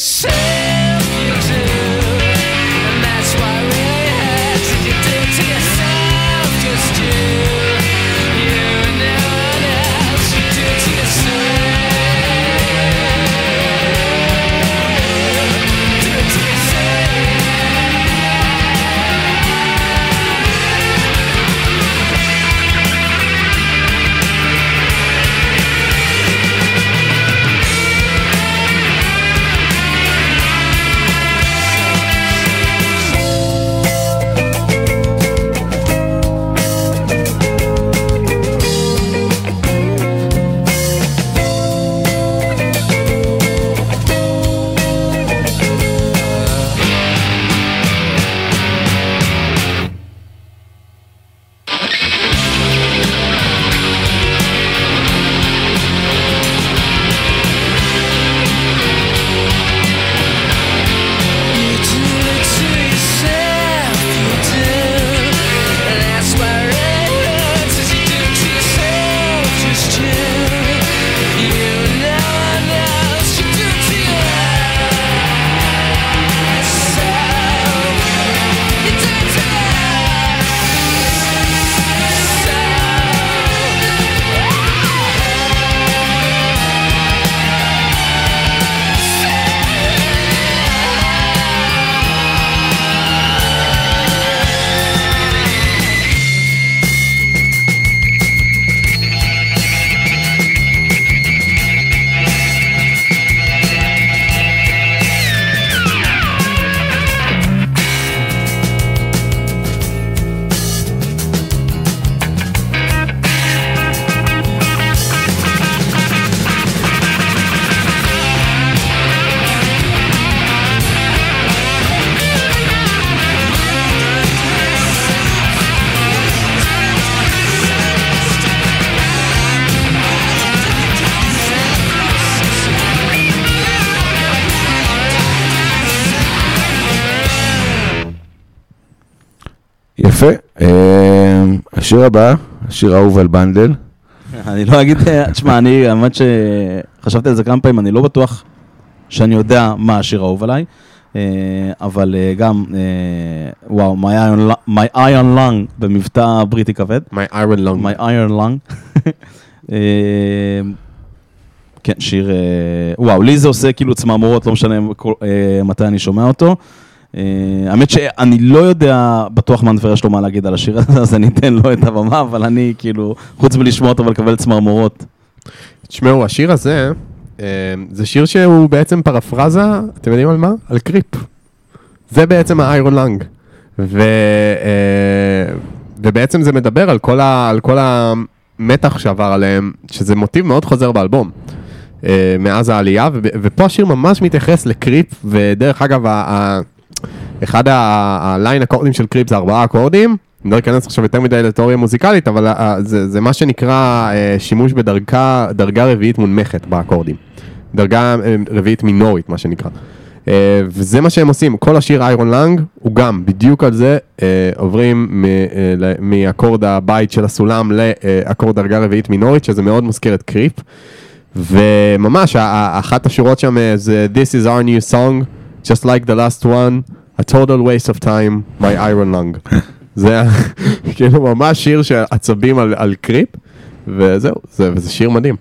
is השיר הבא, השיר האהוב על בנדל. אני לא אגיד, תשמע, אני, האמת שחשבתי על זה כמה פעמים, אני לא בטוח שאני יודע מה השיר האהוב עליי, אה, אבל אה, גם, אה, וואו, My Iron Lung- My Iron Lung במבטא בריטי כבד. My Iron Lung. My Iron Lung. כן, שיר, וואו, לי זה עושה כאילו צמרמורות, לא משנה מתי אני שומע אותו. אה, האמת שאני לא יודע בטוח מה נפרש לו מה להגיד על השיר הזה, אז אני אתן לו את הבמה, אבל אני כאילו, חוץ מלשמוע אותו ולקבל צמרמורות. תשמעו, השיר הזה, אה, זה שיר שהוא בעצם פרפרזה, אתם יודעים על מה? על קריפ. זה בעצם האיירון לנג. ו, אה, ובעצם זה מדבר על כל, ה, על כל המתח שעבר עליהם, שזה מוטיב מאוד חוזר באלבום. מאז העלייה, ופה השיר ממש מתייחס לקריפ, ודרך אגב, אחד הליין אקורדים של קריפ זה ארבעה אקורדים, אני לא אכנס עכשיו יותר מדי לתיאוריה מוזיקלית, אבל ה- זה, זה מה שנקרא אה, שימוש בדרגה דרגה רביעית מונמכת באקורדים. דרגה אה, רביעית מינורית, מה שנקרא. אה, וזה מה שהם עושים, כל השיר איירון לנג הוא גם בדיוק על זה, אה, עוברים ל- מאקורד הבית של הסולם לאקורד דרגה רביעית מינורית, שזה מאוד מזכיר את קריפ. וממש, אחת השורות שם זה This is our new song, just like the last one, a total waste of time, my iron lung. זה כאילו ממש שיר של עצבים על, על קריפ, וזהו, זה, וזה שיר מדהים.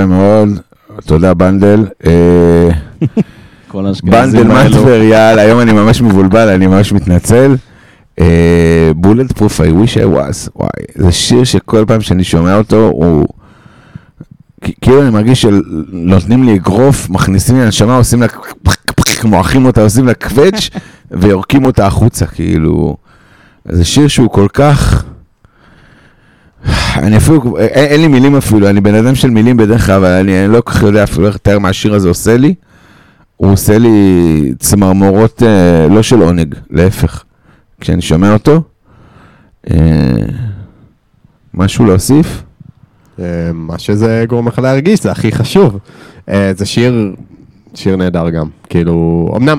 יפה מאוד. תודה, בנדל. אה, בנדל. מנטבר, יאללה, היום אני ממש מבולבל, אני ממש מתנצל. Bullet Proof, I wish I was, וואי, זה שיר שכל פעם שאני שומע אותו, הוא... כאילו אני מרגיש שנותנים לי אגרוף, מכניסים לי לנשמה, עושים לה... מועכים אותה, עושים לה קווץ' ויורקים אותה החוצה, כאילו... זה שיר שהוא כל כך... אני אפילו, אין, אין לי מילים אפילו, אני בן אדם של מילים בדרך כלל, אבל אני, אני לא כל כך יודע אפילו איך לתאר מה השיר הזה עושה לי. הוא עושה לי צמרמורות אה, לא של עונג, להפך. כשאני שומע אותו, אה, משהו להוסיף? אה, מה שזה גורם לך להרגיש, זה הכי חשוב. אה, זה שיר, שיר נהדר גם. כאילו, אמנם,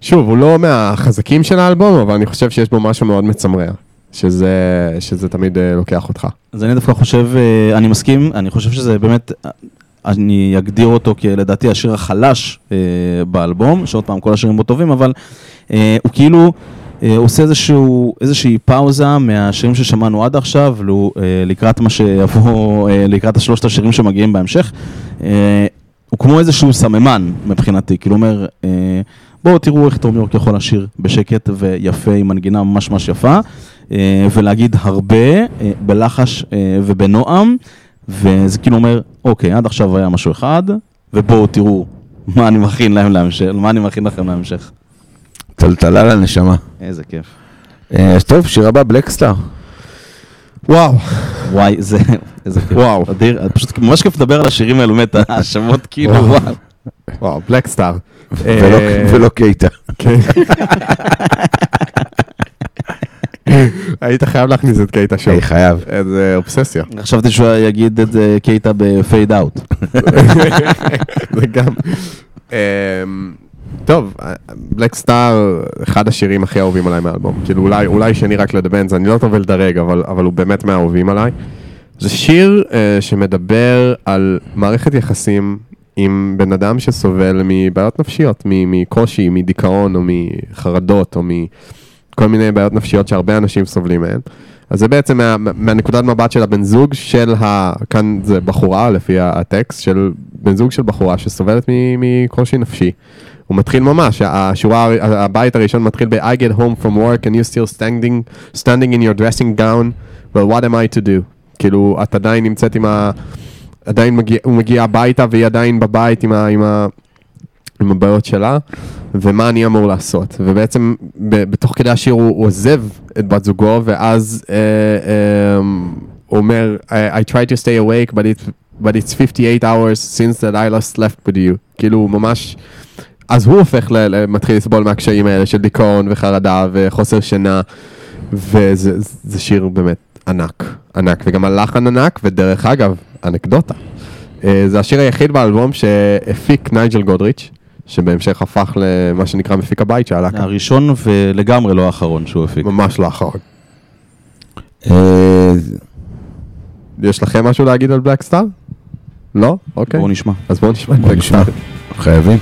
שוב, הוא לא מהחזקים של האלבום, אבל אני חושב שיש בו משהו מאוד מצמרר. שזה, שזה תמיד אה, לוקח אותך. אז אני דווקא חושב, אה, אני מסכים, אני חושב שזה באמת, אני אגדיר אותו כלדעתי השיר החלש אה, באלבום, שעוד פעם כל השירים בו טובים, אבל הוא כאילו עושה איזשהו, איזושהי פאוזה מהשירים ששמענו עד עכשיו, לו, לקראת מה שיבוא, לקראת השלושת השירים שמגיעים בהמשך. הוא כמו איזשהו סממן מבחינתי, כאילו אומר, בואו תראו איך תום יורק יכול לשיר בשקט ויפה עם מנגינה ממש ממש יפה, ולהגיד הרבה אה, בלחש אה, ובנועם, וזה כאילו אומר, אוקיי, עד עכשיו היה משהו אחד, ובואו תראו מה אני מכין להם להמשך, מה אני מכין לכם להמשך. טלטלה לנשמה. איזה כיף. אה, אז טוב, שיר הבא, בלקסטאר. וואו, וואי, זה, איזה כיף. וואו. אדיר, פשוט ממש כיף לדבר על השירים האלו, באמת, השמות כאילו, וואו. וואו. וואו, Black Star. ולא- אה, ולא קייטה. היית חייב להכניס את קייטה שוב. אני חייב. איזה אובססיה. חשבתי שהוא יגיד את זה קייטה ב Fade Out. זה גם. אמ, טוב, Black Star, אחד השירים הכי אהובים עליי מהאלבום. כאילו אולי, אולי שני רק ל The Bends, אני לא טוב לדרג, אבל, אבל הוא באמת מהאהובים עליי. זה שיר אה, שמדבר על מערכת יחסים עם בן אדם שסובל מבעיות נפשיות, מ- מקושי, מדיכאון או מחרדות או מכל מיני בעיות נפשיות שהרבה אנשים סובלים מהן. אז זה בעצם מה, מהנקודת מבט של הבן זוג של ה... כאן זה בחורה לפי הטקסט, של בן זוג של בחורה שסובלת מקושי נפשי. הוא מתחיל ממש, השורה, הבית הראשון מתחיל ב- I get home from work and you still standing, standing in your dressing gown, well what am I to do? כאילו, את עדיין נמצאת עם ה... עדיין מגיע, הוא מגיע הביתה והיא עדיין בבית עם, ה, עם, ה, עם הבעיות שלה, ומה אני אמור לעשות. ובעצם בתוך כדי השיר הוא, עוזב את בת זוגו, ואז אה, אה, הוא אומר, I, I try to stay awake, but, it, but it's 58 hours since that I last left with you. כאילו, הוא ממש... אז הוא הופך, ל, מתחיל לסבול מהקשיים האלה של דיכאון וחרדה וחוסר שינה, וזה זה שיר באמת ענק, ענק, וגם הלחן ענק, ודרך אגב, אנקדוטה. אה, זה השיר היחיד באלבום שהפיק נייג'ל גודריץ', שבהמשך הפך למה שנקרא מפיק הבית של הלהקה. הראשון ולגמרי לא האחרון שהוא הפיק. ממש לא האחרון. אה, יש לכם משהו להגיד על בלק סטאר? לא? אוקיי. בואו נשמע. אז בואו נשמע את בוא בלק נשמע. חייבים.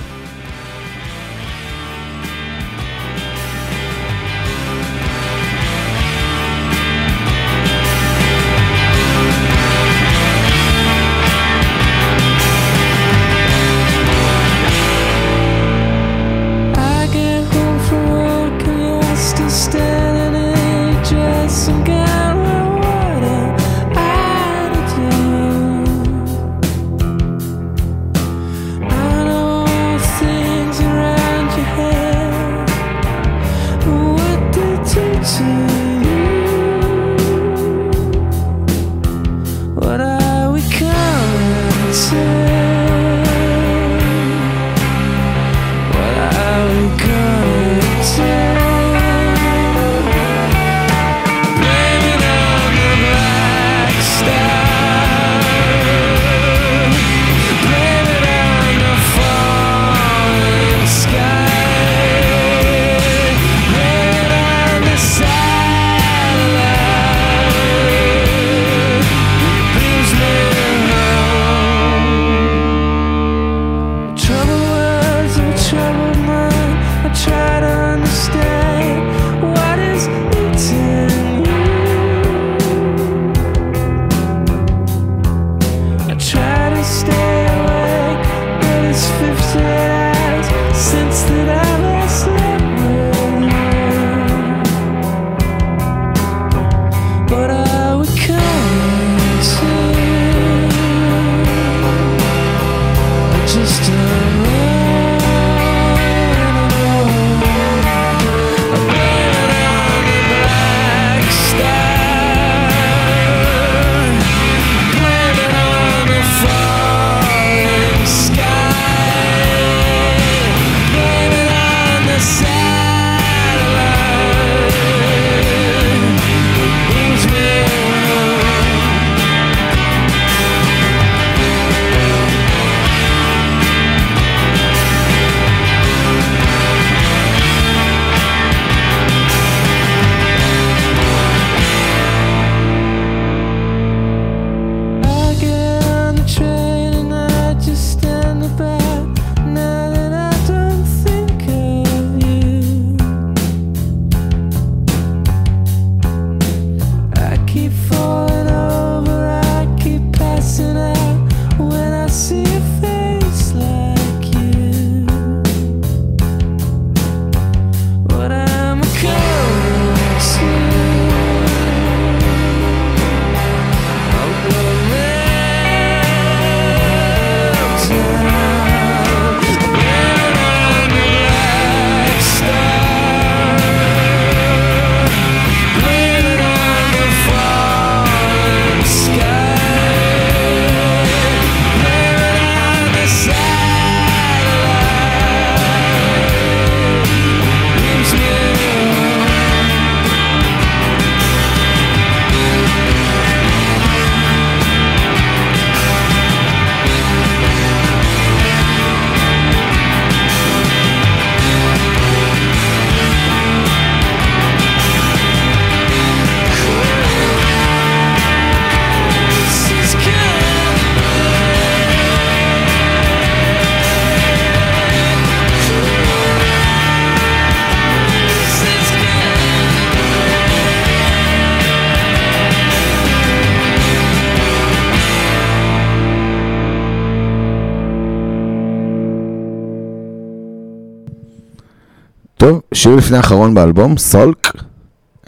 טוב, שיר לפני האחרון באלבום, Sulk.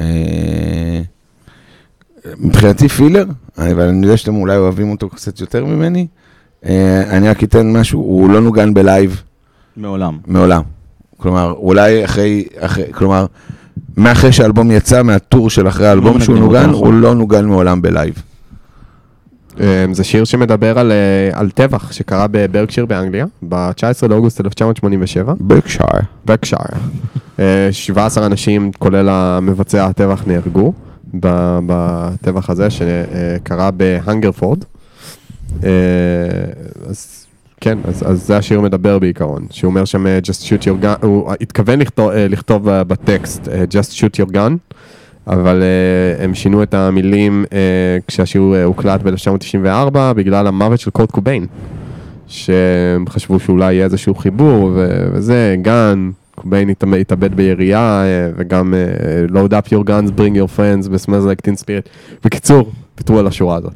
אה, מבחינתי filler, אבל אני יודע שאתם אולי אוהבים אותו קצת יותר ממני. אה, אני רק אתן משהו, הוא לא נוגן בלייב מעולם. מעולם. כלומר, אולי אחרי, אחרי כלומר, מאחרי שהאלבום יצא, מה tour של אחרי האלבום שהוא מנגנים אותו, נוגן, נכון. הוא לא נוגן מעולם בלייב. אה, זה שיר שמדבר על, אה, על טבח שקרה בברקשיר באנגליה, ב-19 לאוגוסט 1987, ברקשייר. ברקשייר. אה, 17 אנשים, כולל המבצע הטבח, נהרגו בטבח הזה שקרה בהנגרפורד. אה, אז כן, אז, אז זה השיר מדבר בעיקרון, שהוא אומר שם אה, Just shoot your gun, הוא התכוון לכתוב, אה, לכתוב אה, בטקסט אה, Just shoot your gun, אבל uh, הם שינו את המילים uh, כשהשיר uh, הוקלט ב-1994 בגלל המוות של קורט קוביין. שהם חשבו שאולי יהיה איזשהו חיבור ו- וזה, גן, קוביין התאבד- בירייה uh, וגם uh, load up your guns, bring your friends ב-smells like teen spirit. בקיצור, ויתרו על השורה הזאת.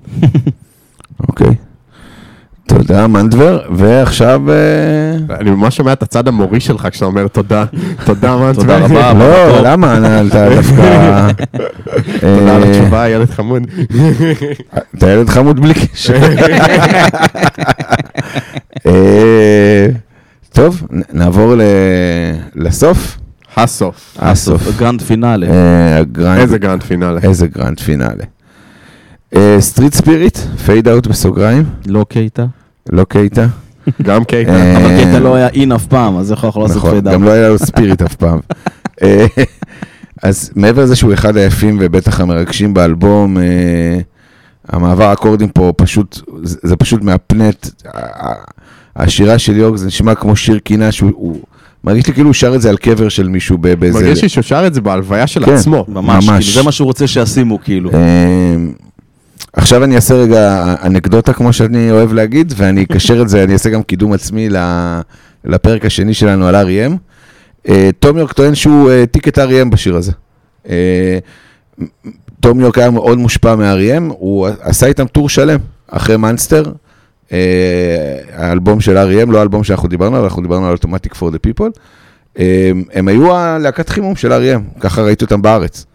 אוקיי. תודה, מנדבר, ועכשיו... אה, אני ממש שומע את הצד המורי שלך כשאתה אומר תודה, תודה מה תודה רבה. לא, למה? אני- אתה דווקא... תודה על אה, התשובה, ילד חמוד. אתה ילד חמוד בלי קשר. אה, טוב, נעבור ל- לסוף. הסוף. הסוף. Grand finale. אה, איזה grand finale. איזה grand finale. Street Spirit, Fade Out בסוגריים, לא קייטה. לא קייטה. גם קייטה. אה, אבל קייטה לא היה אין אף פעם, אז איך הוא יכול לעשות נכון, Fade גם לא היה לו Spirit אף פעם. אה, אז מעבר לזה שהוא אחד היפים ובטח המרגשים באלבום, אה, המעבר אקורדים פה פשוט, זה פשוט מהפנט. השירה של יורק זה נשמע כמו שיר קינה שהוא, הוא- מרגיש לי כאילו הוא שר את זה על קבר של מישהו ב- באיזה... מרגיש לי שהוא שר את זה בהלוויה של כן. עצמו. ממש, ממש. כאילו, זה מה שהוא רוצה שישימו, כאילו. אה, עכשיו אני אעשה רגע אנקדוטה כמו שאני אוהב להגיד, ואני אקשר את זה, אני אעשה גם קידום עצמי לפרק השני שלנו על R.E.M. אה, תום יורק טוען שהוא העתיק את R.E.M. בשיר הזה. אה, תום יורק היה מאוד מושפע מ-R.E.M, הוא עשה איתם טור שלם אחרי מאנסטר, אה, האלבום של R.E.M, לא האלבום שאנחנו דיברנו עליו, אנחנו דיברנו על Automatic for the People. אה, הם היו הלהקת חימום של R.E.M, ככה ראיתי אותם בארץ.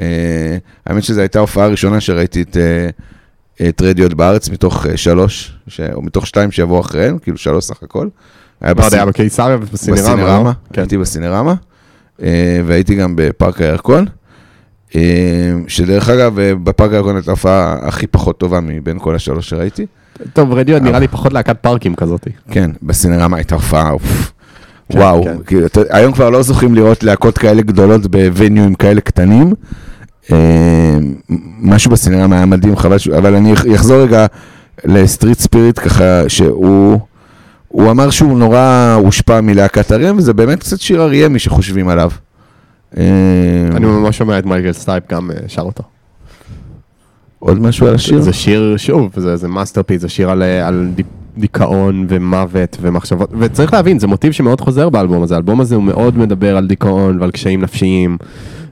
אה, האמת שזו הייתה ההופעה הראשונה שראיתי את, אה, את רדיוט בארץ, מתוך אה, שלוש, ש... או מתוך שתיים שיבואו אחריהם, כאילו שלוש סך הכל. היה לא היה בקיסריה ובסינרמה. בסינרמה, לא? כן. הייתי בסינרמה, והייתי גם בפארק הירקון, שדרך אגב, בפארק הירקון הייתה ההופעה הכי פחות טובה מבין כל השלוש שראיתי. טוב, רדיו נראה לי פחות להקת פארקים כזאת. כן, בסינרמה הייתה הופעה, אוף, כן, וואו, כן. כאילו, אתה- היום כבר לא זוכים לראות להקות כאלה גדולות בווניואים כאלה קטנים. אה, משהו בסינרמה היה מדהים, חבל, ש- אבל אני אחזור רגע ל Street Spirit ככה, שהוא... הוא אמר שהוא נורא הושפע מלהקת ה R.E.M., וזה באמת קצת שיר אר.אי.אמי שחושבים עליו. אה, אני ממש שומע את מייקל סטייפ גם אה, שר אותו. עוד משהו על השיר? זה שיר, שוב, זה, masterpiece, זה שיר על, דיכאון ומוות ומחשבות, וצריך להבין, זה מוטיב שמאוד חוזר באלבום הזה, האלבום הזה הוא מאוד מדבר על דיכאון ועל קשיים נפשיים,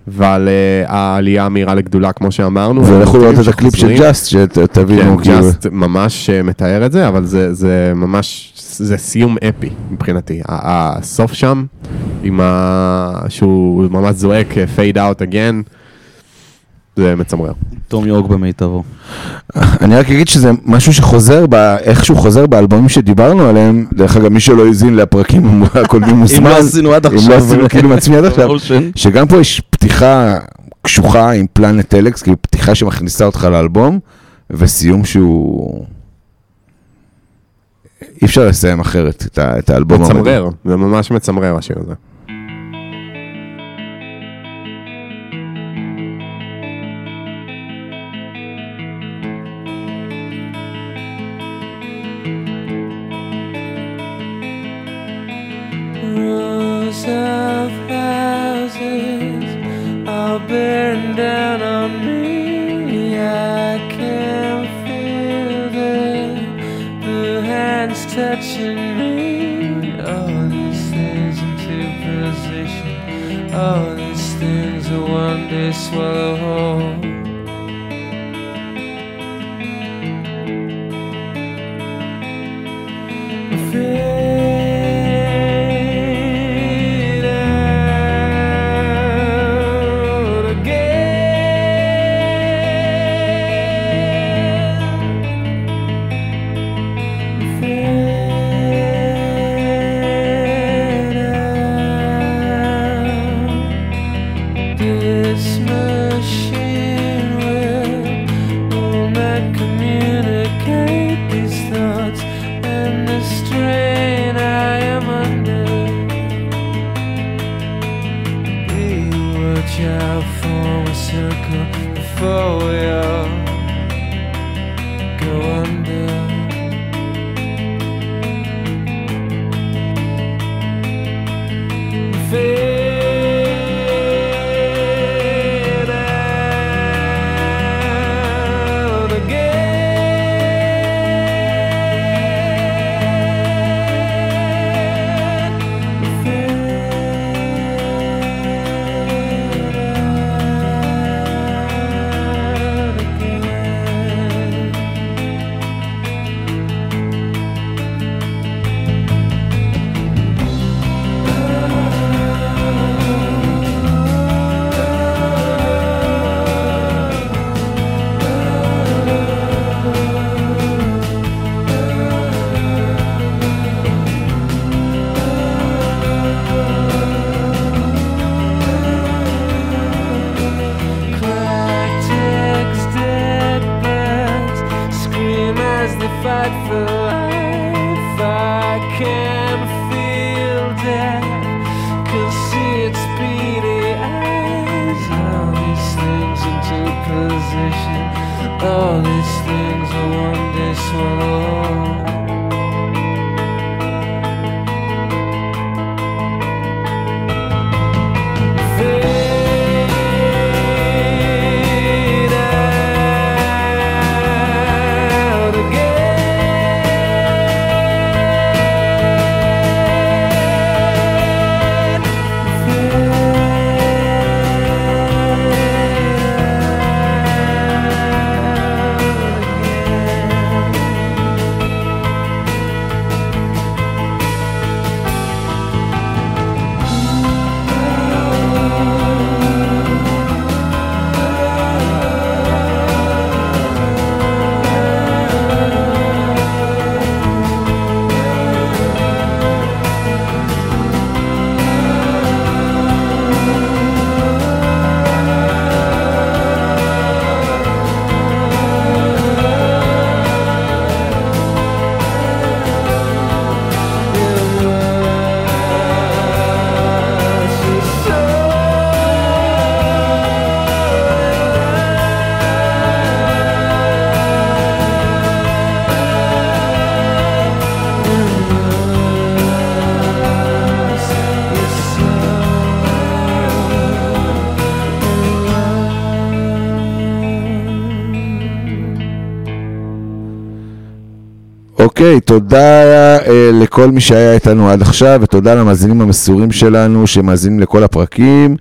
ועל אה, העלייה המהירה לגדולה, כמו שאמרנו. ולכו לראות את הקליפ של. Just, שתבינו, כן, כאילו, Just ממש אה, מתאר את זה, אבל זה, זה ממש, זה סיום אפי מבחינתי. הסוף שם, עם ה... שהוא ממש זועק, אה, fade out again, זה מצמרר. תום יורק במיטבו. אני רק אגיד שזה משהו שחוזר, ב- איכשהו חוזר באלבומים שדיברנו עליהם, דרך אגב, מי שלא האזין לפרקים הקודמים מוזמן, אם לא עשינו עד אם לא עכשיו. עשינו כאילו מעצמי עד עכשיו. שגם פה יש פתיחה קשוחה עם פלנט אלקס, כאילו פתיחה שמכניסה אותך לאלבום, וסיום שהוא... אי אפשר לסיים אחרת את, האלבום. מצמרר, זה ממש מצמרר השיר הזה. Swallow אוקיי, תודה אה, לכל מי שהיה איתנו עד עכשיו, ותודה למאזינים המסורים שלנו שמאזינים לכל הפרקים,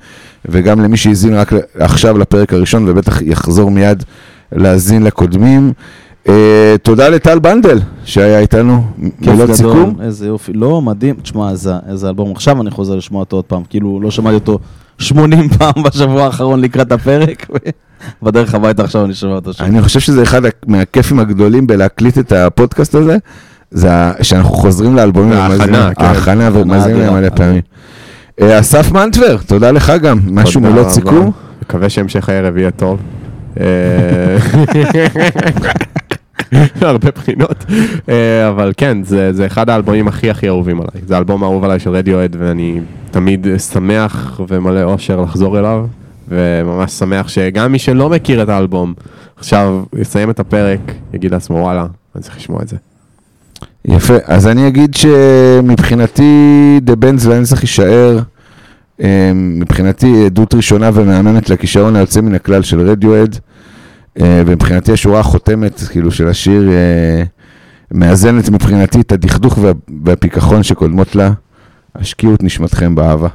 וגם למי שהאזין רק עכשיו לפרק הראשון, ובטח יחזור מיד להאזין לקודמים. אה, תודה לטל בנדל שהיה איתנו, מילות סיכום. איזה יופי. לא, מדהים. תשמע, איזה, איזה אלבום. עכשיו אני חוזר לשמוע אותו עוד פעם. כאילו, לא שמעתי אותו 80 פעם בשבוע האחרון לקראת הפרק. בדרך הביתה עכשיו אני שומע אותו שם. אני חושב שזה אחד מהכיפים הגדולים בלהקליט את הפודקאסט הזה, זה שאנחנו חוזרים לאלבומים, ההכנה, כן. ההכנה ומאזינים להם. מלא פעמים. אה, אסף מנטבר, תודה לך גם, משהו מילות. סיכום? מקווה שהמשך הערב יהיה טוב. אה, הרבה בחינות, אה, אבל כן, זה, זה אחד האלבומים הכי הכי אהובים עליי. זה האלבום האהוב עליי של רדיואד, ואני תמיד שמח ומלא אושר לחזור אליו, וממש שמח שגם מי שלא מכיר את האלבום, עכשיו יסיים את הפרק, יגיד לעצמו וואלה, אני צריך לשמוע את זה. יפה, אז אני אגיד שמבחינתי דה בנז לנצח יישאר, אה, מבחינתי עדות ראשונה ומהממת לכישרון היוצא מן הכלל של רדיואד, אה, ומבחינתי השורה החותמת, כאילו, של השיר, אה, מאזנת מבחינתי את הדכדוך וה- והפיכחון שקודמות לה. השקיעו את נשמתכם באהבה.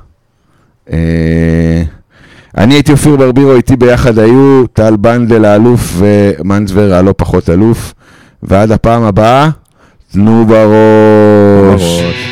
אני הייתי אופיר ברבירו, איתי ביחד היו טל בנדל האלוף ומנדבר הלא פחות אלוף, ועד הפעם הבאה, תנו בראש. בראש.